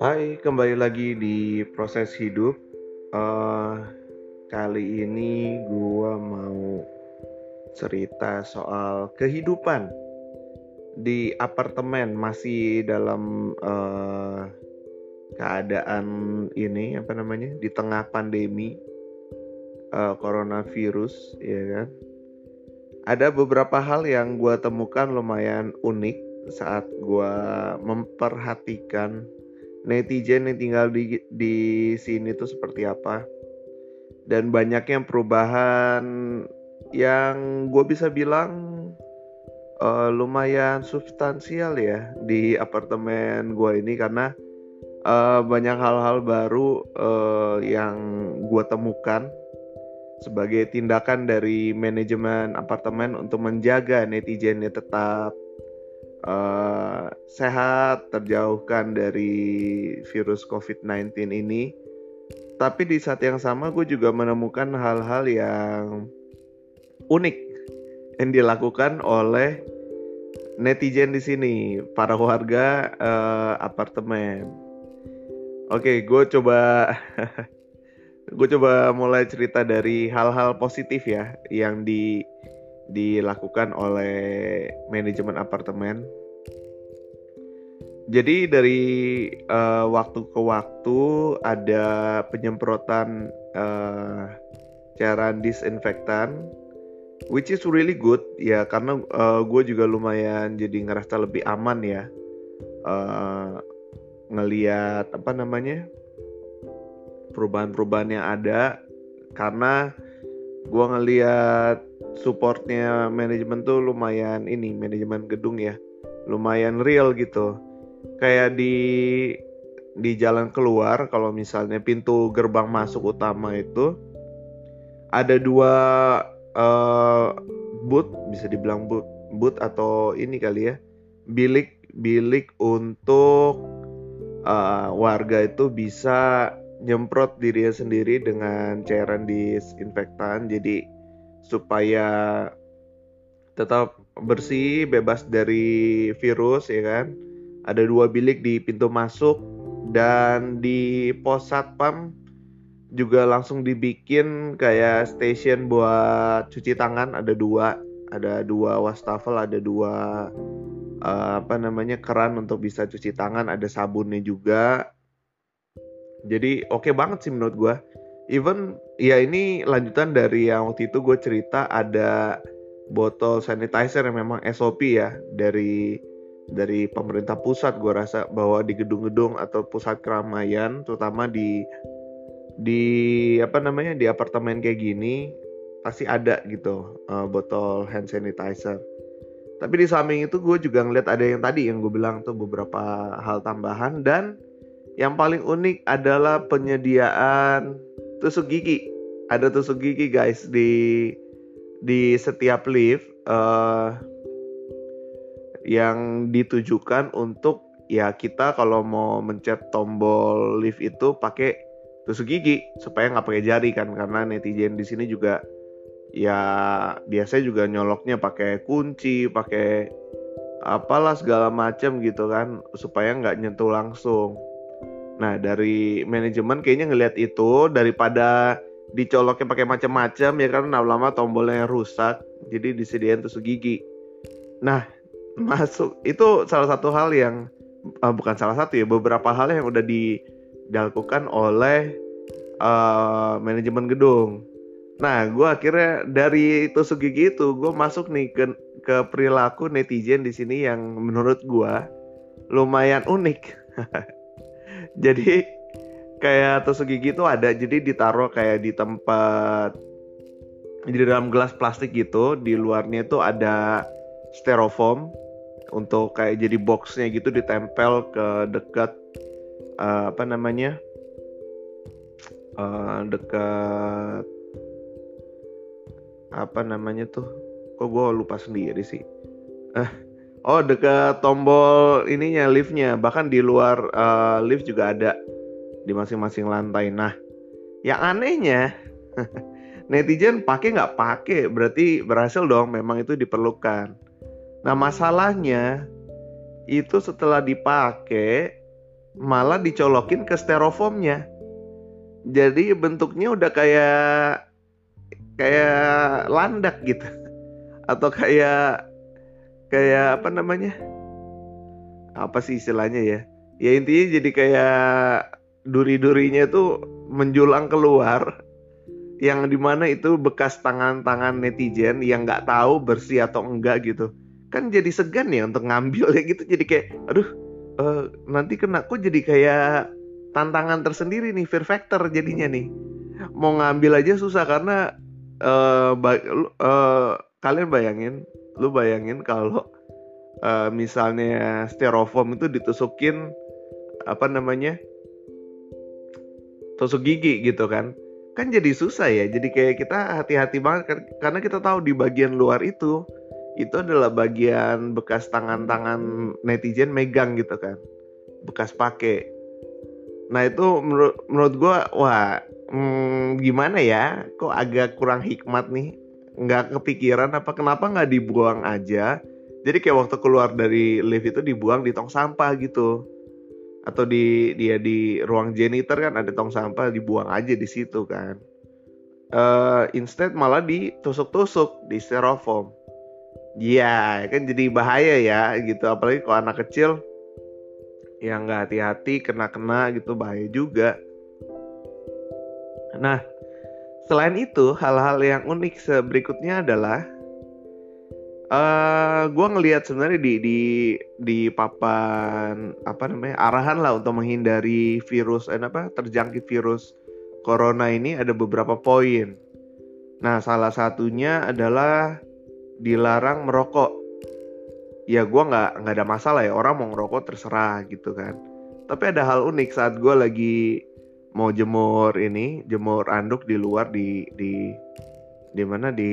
Hai, kembali lagi di proses hidup. Uh, kali ini gua mau cerita soal kehidupan di apartemen masih dalam uh, keadaan ini apa namanya di tengah pandemi uh, coronavirus, ya kan? Ada beberapa hal yang gua temukan lumayan unik saat gua memperhatikan netizen yang tinggal di di sini tuh seperti apa. Dan banyaknya perubahan yang gue bisa bilang uh, lumayan substansial ya di apartemen gue ini. Karena uh, banyak hal-hal baru uh, yang gue temukan sebagai tindakan dari manajemen apartemen untuk menjaga netizennya tetap uh, sehat, terjauhkan dari virus COVID-19 ini. Tapi di saat yang sama gue juga menemukan hal-hal yang unik yang dilakukan oleh netizen di sini, para warga uh, apartemen. Oke, gue coba gue coba mulai cerita dari hal-hal positif ya yang di dilakukan oleh manajemen apartemen. Jadi dari uh, waktu ke waktu ada penyemprotan uh, cairan disinfektan, which is really good ya karena uh, gue juga lumayan jadi ngerasa lebih aman ya uh, ngeliat apa namanya perubahan-perubahan yang ada karena gue ngeliat supportnya manajemen tuh lumayan ini manajemen gedung ya lumayan real gitu. Kayak di di jalan keluar kalau misalnya pintu gerbang masuk utama itu ada dua uh, booth bisa dibilang booth booth atau ini kali ya bilik bilik untuk uh, warga itu bisa nyemprot dirinya sendiri dengan cairan disinfektan. Jadi supaya tetap bersih, bebas dari virus ya kan. Ada dua bilik di pintu masuk dan di pos satpam juga langsung dibikin kayak station buat cuci tangan. Ada dua ada dua wastafel ada dua uh, apa namanya keran untuk bisa cuci tangan. Ada sabunnya juga jadi oke okay banget sih menurut gue even ya ini lanjutan dari yang waktu itu gue cerita ada botol sanitizer yang memang SOP ya dari dari pemerintah pusat gue rasa bahwa di gedung-gedung atau pusat keramaian terutama di di apa namanya di apartemen kayak gini pasti ada gitu uh, botol hand sanitizer. Tapi di samping itu gue juga ngeliat ada yang tadi yang gue bilang tuh beberapa hal tambahan dan yang paling unik adalah penyediaan tusuk gigi. Ada tusuk gigi guys di di setiap lift uh, yang ditujukan untuk ya kita kalau mau mencet tombol lift itu pakai tusuk gigi supaya nggak pakai jari kan karena netizen di sini juga ya biasanya juga nyoloknya pakai kunci pakai apalah segala macam gitu kan supaya nggak nyentuh langsung Nah dari manajemen kayaknya ngelihat itu daripada dicoloknya pakai macam-macam ya kan lama-lama tombolnya rusak jadi disediain tusuk gigi. Nah masuk itu salah satu hal yang uh, bukan salah satu ya beberapa hal yang udah dilakukan oleh uh, manajemen gedung. Nah, gue akhirnya dari tusuk gigi itu gue masuk nih ke ke perilaku netizen di sini yang menurut gue lumayan unik. jadi kayak tusuk gigi itu ada jadi ditaruh kayak di tempat di dalam gelas plastik gitu di luarnya itu ada styrofoam untuk kayak jadi boxnya gitu ditempel ke dekat uh, apa namanya uh, dekat apa namanya tuh kok gue lupa sendiri sih. Uh, Oh dekat tombol ininya liftnya bahkan di luar uh, lift juga ada di masing-masing lantai. Nah yang anehnya netizen pakai nggak pakai berarti berhasil dong memang itu diperlukan. Nah masalahnya itu setelah dipakai malah dicolokin ke styrofoamnya. Jadi bentuknya udah kayak kayak landak gitu. Atau kayak kayak apa namanya? Apa sih istilahnya ya? Ya intinya jadi kayak duri-durinya tuh menjulang keluar yang di mana itu bekas tangan-tangan netizen yang nggak tahu bersih atau enggak gitu kan jadi segan ya untuk ngambil ya gitu jadi kayak aduh uh, nanti kena kok jadi kayak tantangan tersendiri nih fear factor jadinya nih mau ngambil aja susah karena uh, uh, kalian bayangin lu bayangin kalau uh, misalnya styrofoam itu ditusukin apa namanya tusuk gigi gitu kan kan jadi susah ya. Jadi kayak kita hati-hati banget kan karena kita tahu di bagian luar itu itu adalah bagian bekas tangan-tangan netizen megang gitu kan bekas pakai nah itu menurut menurut gue wah hmm, gimana ya? Kok agak kurang hikmat nih nggak kepikiran apa kenapa nggak dibuang aja. Jadi kayak waktu keluar dari lift itu dibuang di tong sampah gitu. Atau di dia di ruang janitor kan ada tong sampah dibuang aja di situ kan. Uh, instead malah ditusuk-tusuk di styrofoam. Iya kan jadi bahaya ya gitu. Apalagi kalau anak kecil yang nggak hati-hati kena-kena gitu bahaya juga. Nah selain itu hal-hal yang unik berikutnya adalah uh, eh, gue ngelihat sebenarnya di di di papan apa namanya arahan lah untuk menghindari virus eh, apa terjangkit virus corona ini ada beberapa poin. Nah salah satunya adalah dilarang merokok. Ya gue nggak nggak ada masalah ya orang mau ngerokok terserah gitu kan. Tapi ada hal unik saat gue lagi mau jemur ini jemur anduk di luar di di di mana di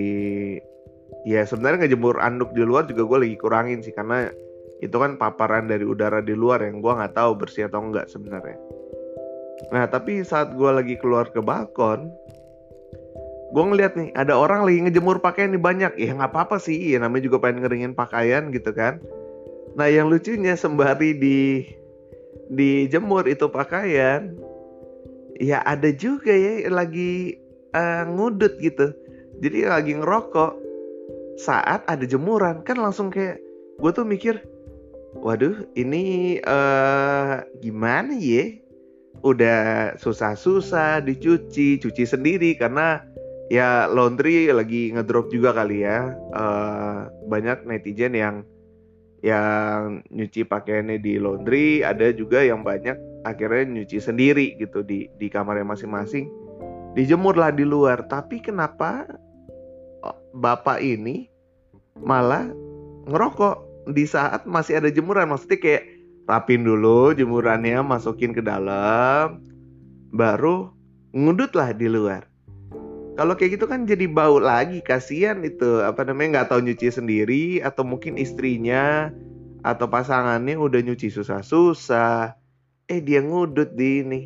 ya sebenarnya ngejemur anduk di luar juga gue lagi kurangin sih karena itu kan paparan dari udara di luar yang gue nggak tahu bersih atau enggak sebenarnya. Nah tapi saat gue lagi keluar ke balkon, gue ngeliat nih ada orang lagi ngejemur pakaian nih banyak. Ya nggak apa-apa sih, ya namanya juga pengen ngeringin pakaian gitu kan. Nah yang lucunya sembari di dijemur itu pakaian, ya ada juga ya lagi uh, ngudut gitu. Jadi lagi ngerokok saat ada jemuran. Kan langsung kayak gue tuh mikir waduh ini uh, gimana ya? Udah susah-susah dicuci cuci sendiri. Karena ya laundry lagi ngedrop juga kali ya. Uh, banyak netizen yang yang nyuci pakaiannya di laundry ada juga yang banyak akhirnya nyuci sendiri gitu di di kamarnya masing-masing. Dijemur lah di luar. Tapi kenapa bapak ini malah ngerokok di saat masih ada jemuran? Maksudnya kayak rapin dulu jemurannya masukin ke dalam baru ngudut lah di luar kalau kayak gitu kan jadi bau lagi kasihan itu apa namanya nggak tahu nyuci sendiri atau mungkin istrinya atau pasangannya udah nyuci susah-susah. Eh dia ngudut di ini.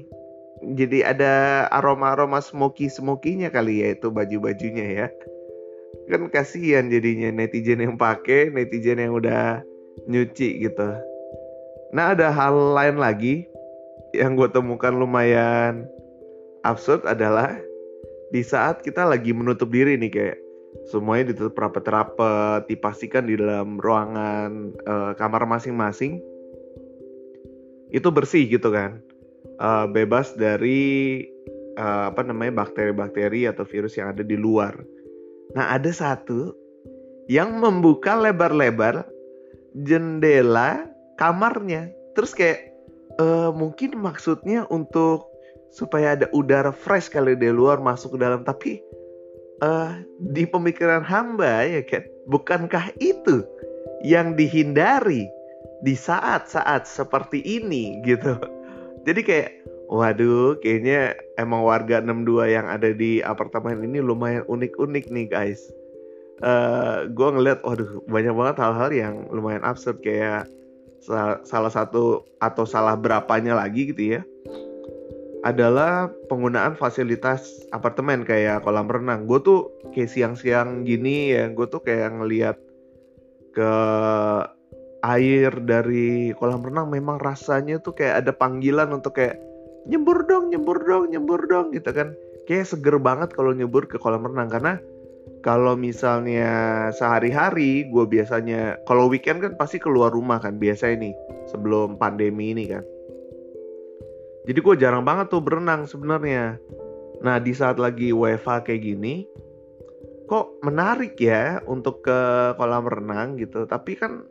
Jadi ada aroma-aroma smoky-smokinya kali ya itu baju-bajunya ya. Kan kasihan jadinya netizen yang pakai netizen yang udah nyuci gitu. Nah ada hal lain lagi yang gue temukan lumayan absurd adalah di saat kita lagi menutup diri nih kayak semuanya ditutup rapat-rapat dipastikan di dalam ruangan uh, kamar masing-masing itu bersih gitu kan uh, bebas dari uh, apa namanya bakteri-bakteri atau virus yang ada di luar Nah, ada satu yang membuka lebar-lebar jendela kamarnya. Terus kayak uh, mungkin maksudnya untuk supaya ada udara fresh kali di luar masuk ke dalam tapi uh, di pemikiran hamba ya kan bukankah itu yang dihindari di saat-saat seperti ini gitu. Jadi kayak Waduh, kayaknya emang warga 62 yang ada di apartemen ini lumayan unik-unik nih guys. Uh, eh, gue ngeliat, waduh banyak banget hal-hal yang lumayan absurd kayak salah satu atau salah berapanya lagi gitu ya adalah penggunaan fasilitas apartemen kayak kolam renang. Gue tuh kayak siang-siang gini ya, gue tuh kayak ngeliat ke air dari kolam renang memang rasanya tuh kayak ada panggilan untuk kayak nyebur dong, nyebur dong, nyebur dong gitu kan. Kayak seger banget kalau nyebur ke kolam renang karena kalau misalnya sehari-hari gue biasanya kalau weekend kan pasti keluar rumah kan biasa ini sebelum pandemi ini kan. Jadi gue jarang banget tuh berenang sebenarnya. Nah di saat lagi WFH kayak gini, kok menarik ya untuk ke kolam renang gitu. Tapi kan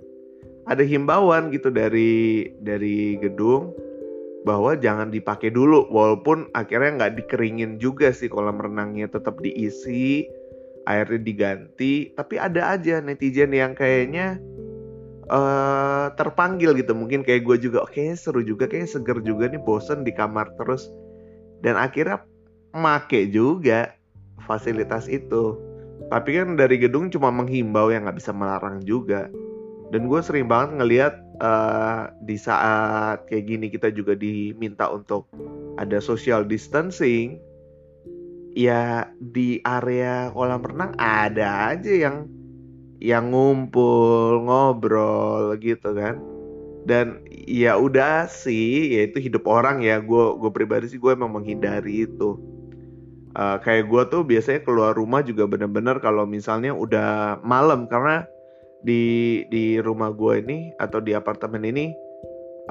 ada himbauan gitu dari dari gedung bahwa jangan dipakai dulu walaupun akhirnya nggak dikeringin juga sih kolam renangnya tetap diisi airnya diganti tapi ada aja netizen yang kayaknya uh, terpanggil gitu. Mungkin kayak gue juga oke okay, seru juga kayak seger juga nih bosen di kamar terus. Dan akhirnya make juga fasilitas itu. Tapi kan dari gedung cuma menghimbau yang nggak bisa melarang juga. Dan gue sering banget ngeliat uh, di saat kayak gini kita juga diminta untuk ada social distancing ya di area kolam renang ada aja yang yang ngumpul ngobrol gitu kan. Dan ya udah sih ya itu hidup orang ya. Gue gue pribadi sih gue emang menghindari itu. Uh, kayak gue tuh biasanya keluar rumah juga bener-bener kalau misalnya udah malam. Karena di di rumah gue ini atau di apartemen ini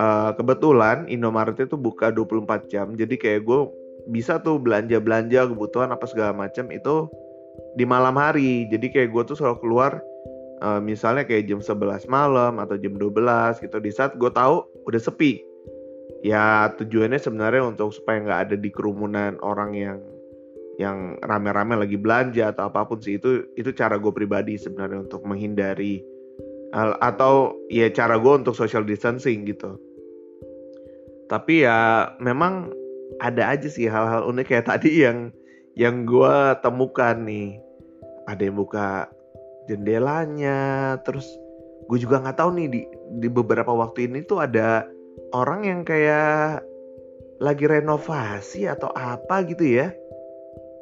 uh, kebetulan Indomaret itu buka 24 jam. Jadi kayak gue bisa tuh belanja belanja kebutuhan apa segala macam itu di malam hari. Jadi kayak gue tuh selalu keluar uh, misalnya kayak jam 11 malam atau jam 12 gitu di saat gue tahu udah sepi. Ya tujuannya sebenarnya untuk supaya nggak ada di kerumunan orang yang yang rame-rame lagi belanja atau apa pun sih itu itu cara gue pribadi sebenarnya untuk menghindari atau ya cara gue untuk social distancing gitu. Tapi ya memang ada aja sih hal-hal unik kayak tadi yang yang gue temukan nih. Ada yang buka jendelanya terus gue juga nggak tahu nih di di beberapa waktu ini tuh ada orang yang kayak lagi renovasi atau apa gitu ya.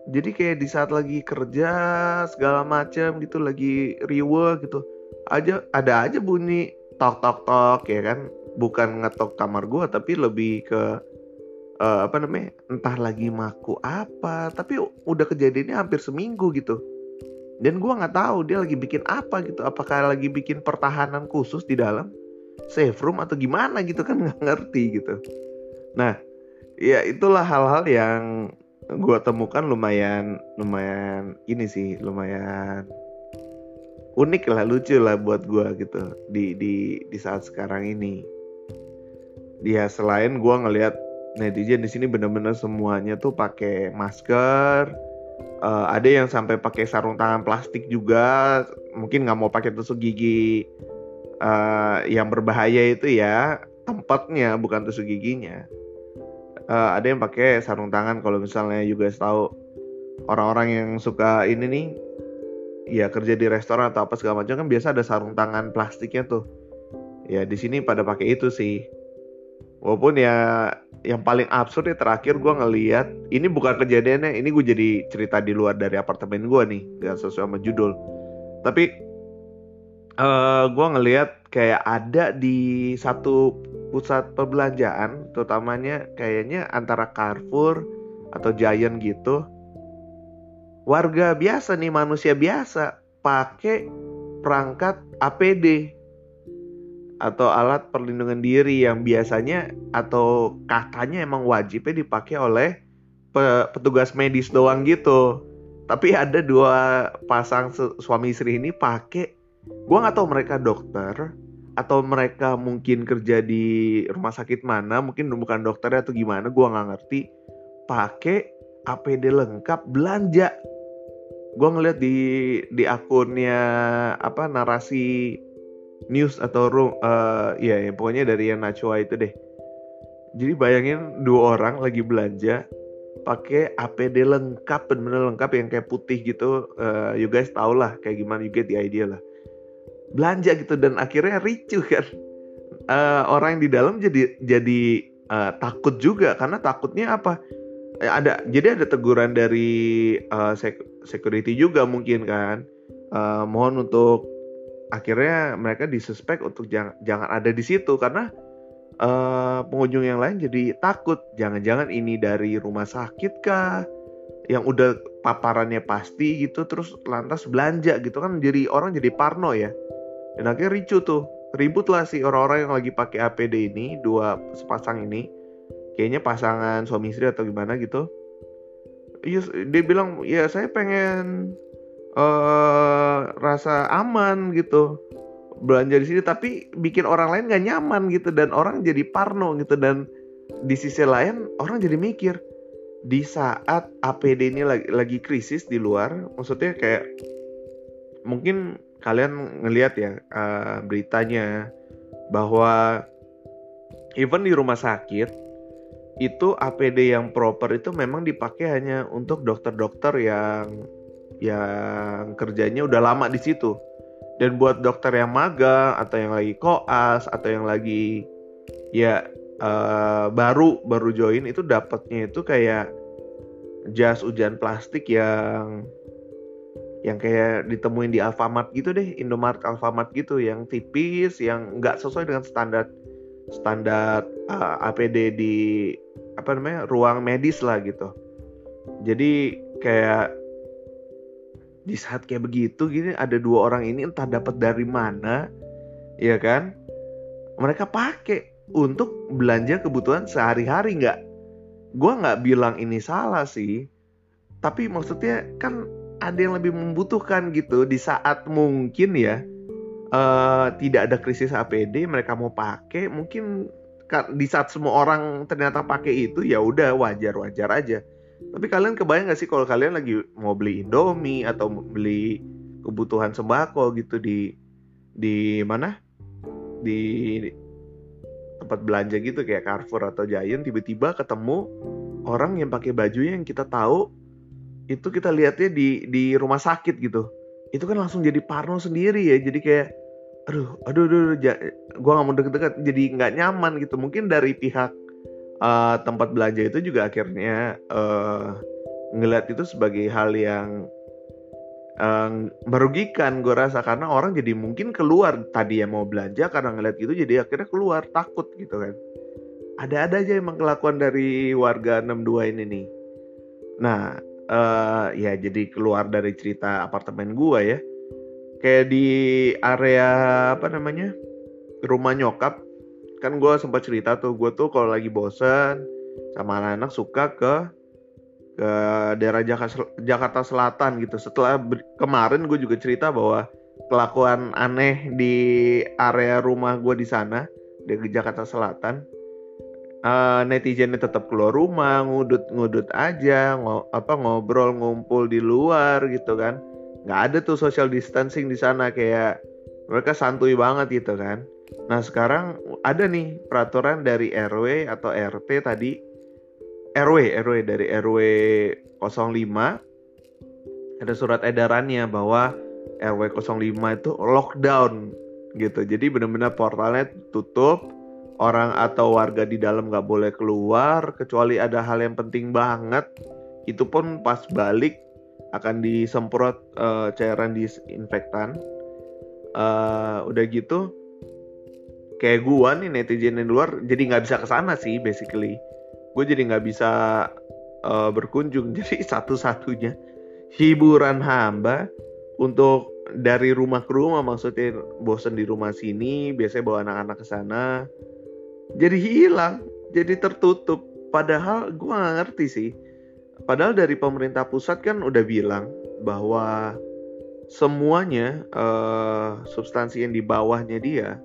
Jadi kayak di saat lagi kerja segala macam gitu lagi riwe gitu aja ada aja bunyi tok tok tok ya kan. Bukan ngetok kamar gua tapi lebih ke uh, apa namanya entah lagi maku apa tapi udah kejadiannya hampir seminggu gitu dan gua nggak tahu dia lagi bikin apa gitu. Apakah lagi bikin pertahanan khusus di dalam? Safe room atau gimana gitu kan nggak ngerti gitu. Nah ya itulah hal-hal yang gue temukan lumayan lumayan ini sih lumayan unik lah lucu lah buat gue gitu di di di saat sekarang ini. Dia selain gue ngelihat netizen di sini bener-bener semuanya tuh pakai masker uh, ada yang sampai pakai sarung tangan plastik juga mungkin nggak mau pakai tusuk gigi uh, yang berbahaya itu ya tempatnya bukan tusuk giginya. Uh, ada yang pakai sarung tangan kalau misalnya juga tahu orang-orang yang suka ini nih ya kerja di restoran atau apa segala macam kan biasa ada sarung tangan plastiknya tuh. Ya di sini pada pakai itu sih walaupun ya yang paling absurd ya terakhir gue ngeliat ini bukan kejadiannya ini gue jadi cerita di luar dari apartemen gue nih gak sesuai sama judul. Tapi uh, eh, gue ngeliat kayak ada di satu pusat perbelanjaan terutamanya kayaknya antara Carrefour atau Giant gitu warga biasa nih manusia biasa pakai perangkat APD atau alat perlindungan diri yang biasanya atau katanya emang wajibnya dipakai oleh petugas medis doang gitu. Tapi ada dua pasang suami istri ini pakai. Gue nggak tahu mereka dokter atau mereka mungkin kerja di rumah sakit mana mungkin bukan dokter atau gimana gue nggak ngerti. Pakai APD lengkap belanja. Gue ngeliat di di akunnya apa narasi news atau room uh, ya, ya pokoknya dari yang Nachua itu deh. Jadi bayangin dua orang lagi belanja pakai APD lengkap bener-bener lengkap yang kayak putih gitu. Uh, you guys tau lah kayak gimana you get the idea lah. Belanja gitu dan akhirnya ricu kan. Uh, orang yang di dalam jadi jadi uh, takut juga karena takutnya apa? Eh, ada jadi ada teguran dari uh, security juga mungkin kan. Uh, mohon untuk akhirnya mereka disuspek untuk jangan jangan ada di situ karena uh, pengunjung yang lain jadi takut. Jangan-jangan ini dari rumah sakit kah? Yang udah paparannya pasti gitu terus lantas belanja gitu kan jadi orang jadi parno ya. Dan akhirnya ricu tuh. Ribut lah sih orang-orang yang lagi pakai APD ini dua sepasang ini. Kayaknya pasangan suami istri atau gimana gitu. Iya dia bilang ya saya pengen uh, rasa aman gitu. Belanja di sini tapi bikin orang lain gak nyaman gitu dan orang jadi parno gitu dan di sisi lain orang jadi mikir di saat APD ini lagi, lagi krisis di luar maksudnya kayak mungkin kalian ngelihat ya uh, beritanya bahwa even di rumah sakit itu APD yang proper itu memang dipakai hanya untuk dokter-dokter yang yang kerjanya udah lama di situ. Dan buat dokter yang magang atau yang lagi koas atau yang lagi ya uh, baru baru join itu dapatnya itu kayak jas hujan plastik yang yang kayak ditemuin di Alfamart gitu deh, Indomaret Alfamart gitu yang tipis, yang nggak sesuai dengan standar standar uh, APD di apa namanya ruang medis lah gitu jadi kayak di saat kayak begitu gini ada dua orang ini entah dapat dari mana ya kan? Mereka pakai untuk belanja kebutuhan sehari-hari nggak? Gue nggak bilang ini salah sih tapi maksudnya kan ada yang lebih membutuhkan gitu di saat mungkin ya uh, tidak ada krisis APD mereka mau pakai mungkin di saat semua orang ternyata pakai itu ya udah wajar wajar aja tapi kalian kebayang gak sih kalau kalian lagi mau beli Indomie atau beli kebutuhan sembako gitu di di mana? Di tempat belanja gitu kayak Carrefour atau Giant tiba-tiba ketemu orang yang pakai baju yang kita tahu itu kita lihatnya di di rumah sakit gitu. Itu kan langsung jadi parno sendiri ya jadi kayak aduh aduh aduh, aduh gue nggak mau deket-deket jadi nggak nyaman gitu. Mungkin dari pihak uh, tempat belanja itu juga akhirnya uh, ngeliat itu sebagai hal yang uh, merugikan gue rasa. Karena orang jadi mungkin keluar tadi yang mau belanja karena ngeliat gitu jadi akhirnya keluar takut gitu kan. Ada-ada aja emang kelakuan dari warga 62 ini nih. Nah uh, ya jadi keluar dari cerita apartemen gue ya. Kayak di area apa namanya rumah nyokap kan gue sempat cerita tuh gue tuh kalau lagi bosen sama anak-anak suka ke ke daerah Jakarta Selatan gitu setelah kemarin gue juga cerita bahwa kelakuan aneh di area rumah gue di sana di Jakarta Selatan uh, netizennya tetap keluar rumah ngudut-ngudut aja ng apa ngobrol ngumpul di luar gitu kan nggak ada tuh social distancing di sana kayak mereka santuy banget gitu kan. Nah sekarang ada nih peraturan dari RW atau RT tadi RW RW dari RW 05 ada surat edarannya bahwa RW 05 itu lockdown gitu. Jadi benar-benar portalnya tutup, orang atau warga di dalam nggak boleh keluar kecuali ada hal yang penting banget. Itu pun pas balik akan disemprot uh, cairan disinfektan uh, udah gitu kayak gua nih netizen di luar jadi nggak bisa ke sana sih basically. Gue jadi nggak bisa uh, berkunjung. Jadi satu-satunya hiburan hamba untuk dari rumah ke rumah maksudnya bosen di rumah sini biasanya bawa anak-anak ke sana jadi hilang jadi tertutup. Padahal gue nggak ngerti sih. Padahal dari pemerintah pusat kan udah bilang bahwa semuanya uh, substansi yang di bawahnya dia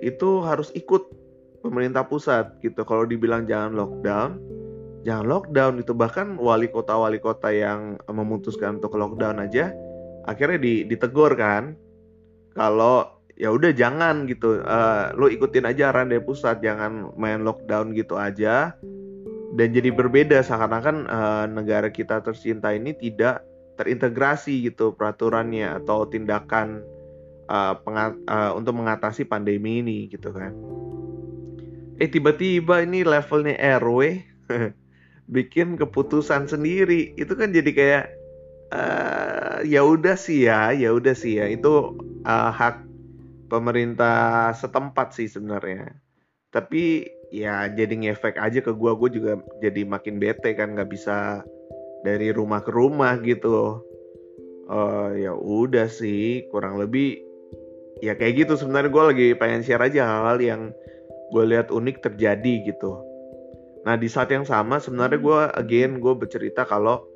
itu harus ikut pemerintah pusat gitu. Kalau dibilang jangan lockdown, jangan lockdown itu bahkan wali kota wali kota yang memutuskan untuk lockdown aja akhirnya ditegur kan. Kalau ya udah jangan gitu. Uh, lo ikutin aja arahan dari pusat jangan main lockdown gitu aja. Dan jadi berbeda seakan-akan uh, negara kita tercinta ini tidak terintegrasi gitu peraturannya atau tindakan uh, pengat, uh, untuk mengatasi pandemi ini gitu kan. Eh tiba-tiba ini levelnya RW bikin keputusan sendiri. Itu kan jadi kayak uh, ya udah sih ya ya udah sih ya. Itu uh, hak pemerintah setempat sih sebenarnya. Tapi ya jadi ngefek aja ke gue gue juga jadi makin bete kan nggak bisa dari rumah ke rumah gitu. Uh, ya udah sih kurang lebih ya kayak gitu. Sebenarnya gue lagi pengen share aja hal-hal yang gue lihat unik terjadi gitu. Nah di saat yang sama sebenarnya gue again gue bercerita kalau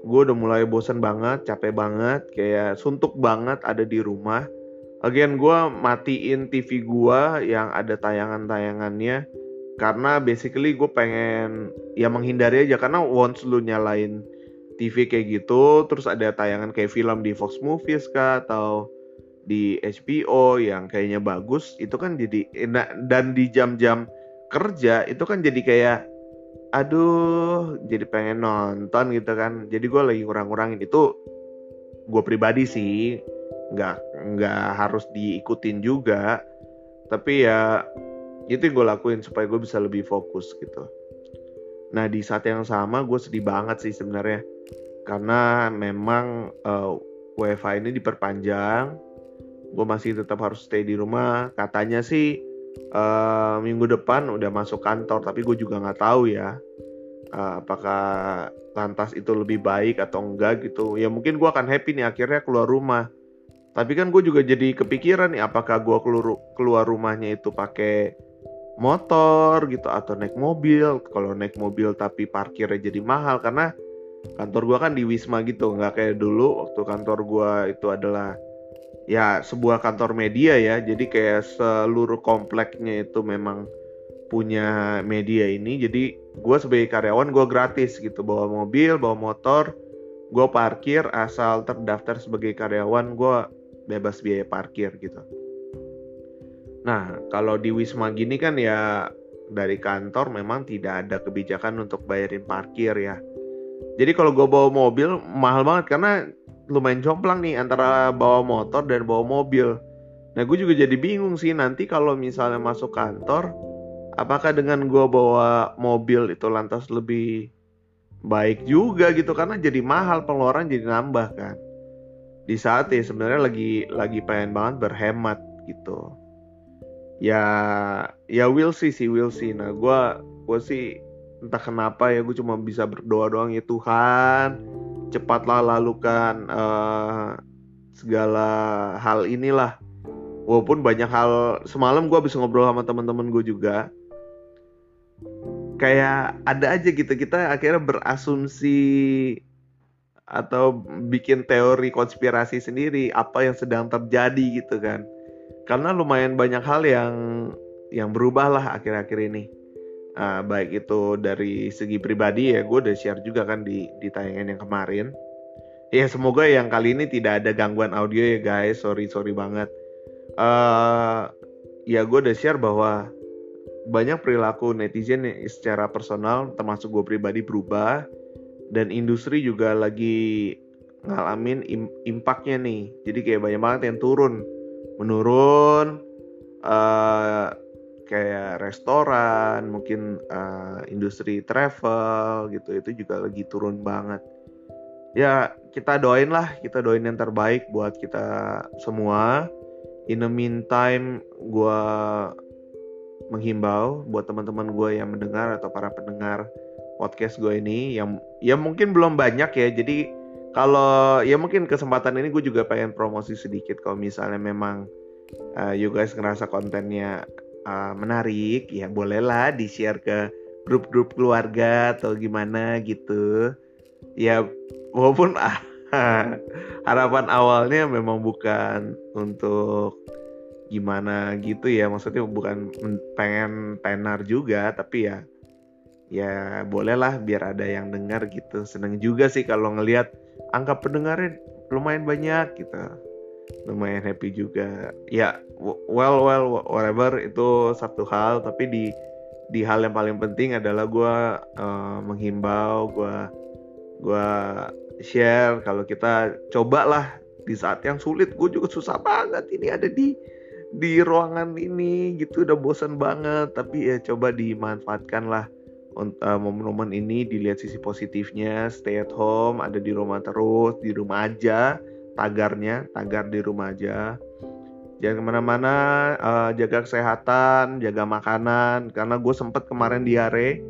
gue udah mulai bosan banget capek banget kayak suntuk banget ada di rumah. Again gue matiin TV gue yang ada tayangan-tayangannya karena basically gue pengen ya menghindari aja karena once lu nyalain TV kayak gitu terus ada tayangan kayak film di Fox Movies kah atau di HBO yang kayaknya bagus itu kan jadi dan di jam-jam kerja itu kan jadi kayak aduh jadi pengen nonton gitu kan. Jadi gue lagi kurang-kurangin. Itu gue pribadi sih nggak nggak harus diikutin juga. Tapi ya itu yang gue lakuin supaya gue bisa lebih fokus gitu. Nah di saat yang sama gue sedih banget sih sebenarnya. Karena memang uh, ini diperpanjang gue masih tetap harus stay di rumah. Katanya sih uh, minggu depan udah masuk kantor tapi gue juga nggak tahu ya uh, apakah lantas itu lebih baik atau enggak gitu. Ya mungkin gue akan happy nih akhirnya keluar rumah. Tapi kan gue juga jadi kepikiran nih apakah gue keluar keluar rumahnya itu pakai motor gitu atau naik mobil. Kalau naik mobil tapi parkirnya jadi mahal karena kantor gue kan di Wisma gitu, nggak kayak dulu waktu kantor gue itu adalah ya sebuah kantor media ya. Jadi kayak seluruh kompleknya itu memang punya media ini. Jadi gue sebagai karyawan gue gratis gitu bawa mobil, bawa motor, gue parkir asal terdaftar sebagai karyawan gue bebas biaya parkir gitu. Nah, kalau di Wisma gini kan ya dari kantor memang tidak ada kebijakan untuk bayarin parkir ya. Jadi kalau gue bawa mobil mahal banget karena lumayan jomplang nih antara bawa motor dan bawa mobil. Nah gue juga jadi bingung sih nanti kalau misalnya masuk kantor, apakah dengan gue bawa mobil itu lantas lebih baik juga gitu? Karena jadi mahal pengeluaran jadi nambah kan. Di saat ya sebenarnya lagi lagi pengen banget berhemat gitu. Ya ya will see sih will see. Nah gue gue sih entah kenapa ya gue cuma bisa berdoa doang ya Tuhan cepatlah lalukan uh, segala hal inilah. Walaupun banyak hal semalam gue bisa ngobrol sama teman-teman gue juga kayak ada aja gitu kita akhirnya berasumsi atau bikin teori konspirasi sendiri apa yang sedang terjadi gitu kan. Karena lumayan banyak hal yang yang berubah lah akhir-akhir ini uh, baik itu dari segi pribadi ya gue udah share juga kan di di tayangan yang kemarin. Ya semoga yang kali ini tidak ada gangguan audio ya guys. Sorry sorry banget. Uh, ya gue udah share bahwa banyak perilaku netizen yang secara personal termasuk gue pribadi berubah. Dan industri juga lagi ngalamin impactnya nih. Jadi kayak banyak banget yang turun menurun uh, kayak restoran mungkin uh, industri travel gitu itu juga lagi turun banget. Ya kita doain lah kita doain yang terbaik buat kita semua. In the meantime gue menghimbau buat teman-teman gue yang mendengar atau para pendengar podcast gue ini yang ya mungkin belum banyak ya jadi kalau ya mungkin kesempatan ini gue juga pengen promosi sedikit. Kalau misalnya memang uh, you guys ngerasa kontennya uh, menarik ya bolehlah di share ke grup-grup keluarga atau gimana gitu. Ya walaupun ah, harapan awalnya memang bukan untuk gimana gitu ya maksudnya bukan pengen tenar juga tapi ya ya bolehlah biar ada yang dengar gitu. Seneng juga sih kalau ngelihat angka pendengarnya lumayan banyak gitu lumayan happy juga. Ya well well whatever itu satu hal. Tapi di di hal yang paling penting adalah gue uh, menghimbau gue gue share kalau kita cobalah di saat yang sulit. Gue juga susah banget ini ada di di ruangan ini gitu udah bosan banget. Tapi ya coba dimanfaatkan lah uh, momen-momen ini dilihat sisi positifnya stay at home ada di rumah terus di rumah aja tagarnya tagar di rumah aja. Jangan ke mana-mana uh, jaga kesehatan jaga makanan. Karena gue sempet kemarin diare.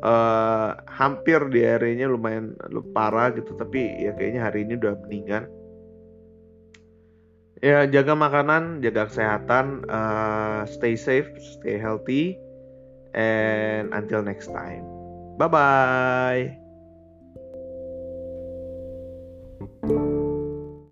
Uh, hampir diarenya lumayan parah gitu. Tapi ya kayaknya hari ini udah mendingan. Ya jaga makanan jaga kesehatan uh, stay safe stay healthy and until next time. Bye bye